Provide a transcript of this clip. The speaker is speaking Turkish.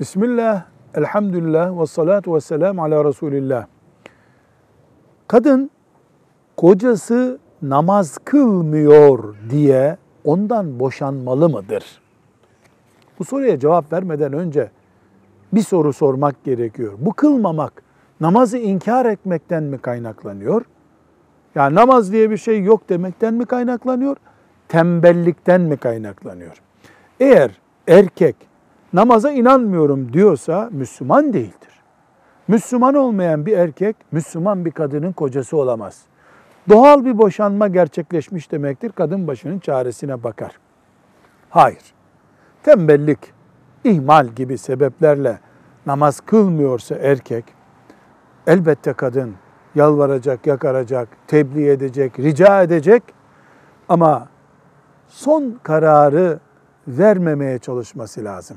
Bismillah, elhamdülillah ve salatu ve selamu ala Resulillah. Kadın kocası namaz kılmıyor diye ondan boşanmalı mıdır? Bu soruya cevap vermeden önce bir soru sormak gerekiyor. Bu kılmamak namazı inkar etmekten mi kaynaklanıyor? Yani namaz diye bir şey yok demekten mi kaynaklanıyor? Tembellikten mi kaynaklanıyor? Eğer erkek namaza inanmıyorum diyorsa Müslüman değildir. Müslüman olmayan bir erkek Müslüman bir kadının kocası olamaz. Doğal bir boşanma gerçekleşmiş demektir. Kadın başının çaresine bakar. Hayır. Tembellik, ihmal gibi sebeplerle namaz kılmıyorsa erkek, elbette kadın yalvaracak, yakaracak, tebliğ edecek, rica edecek ama son kararı vermemeye çalışması lazım.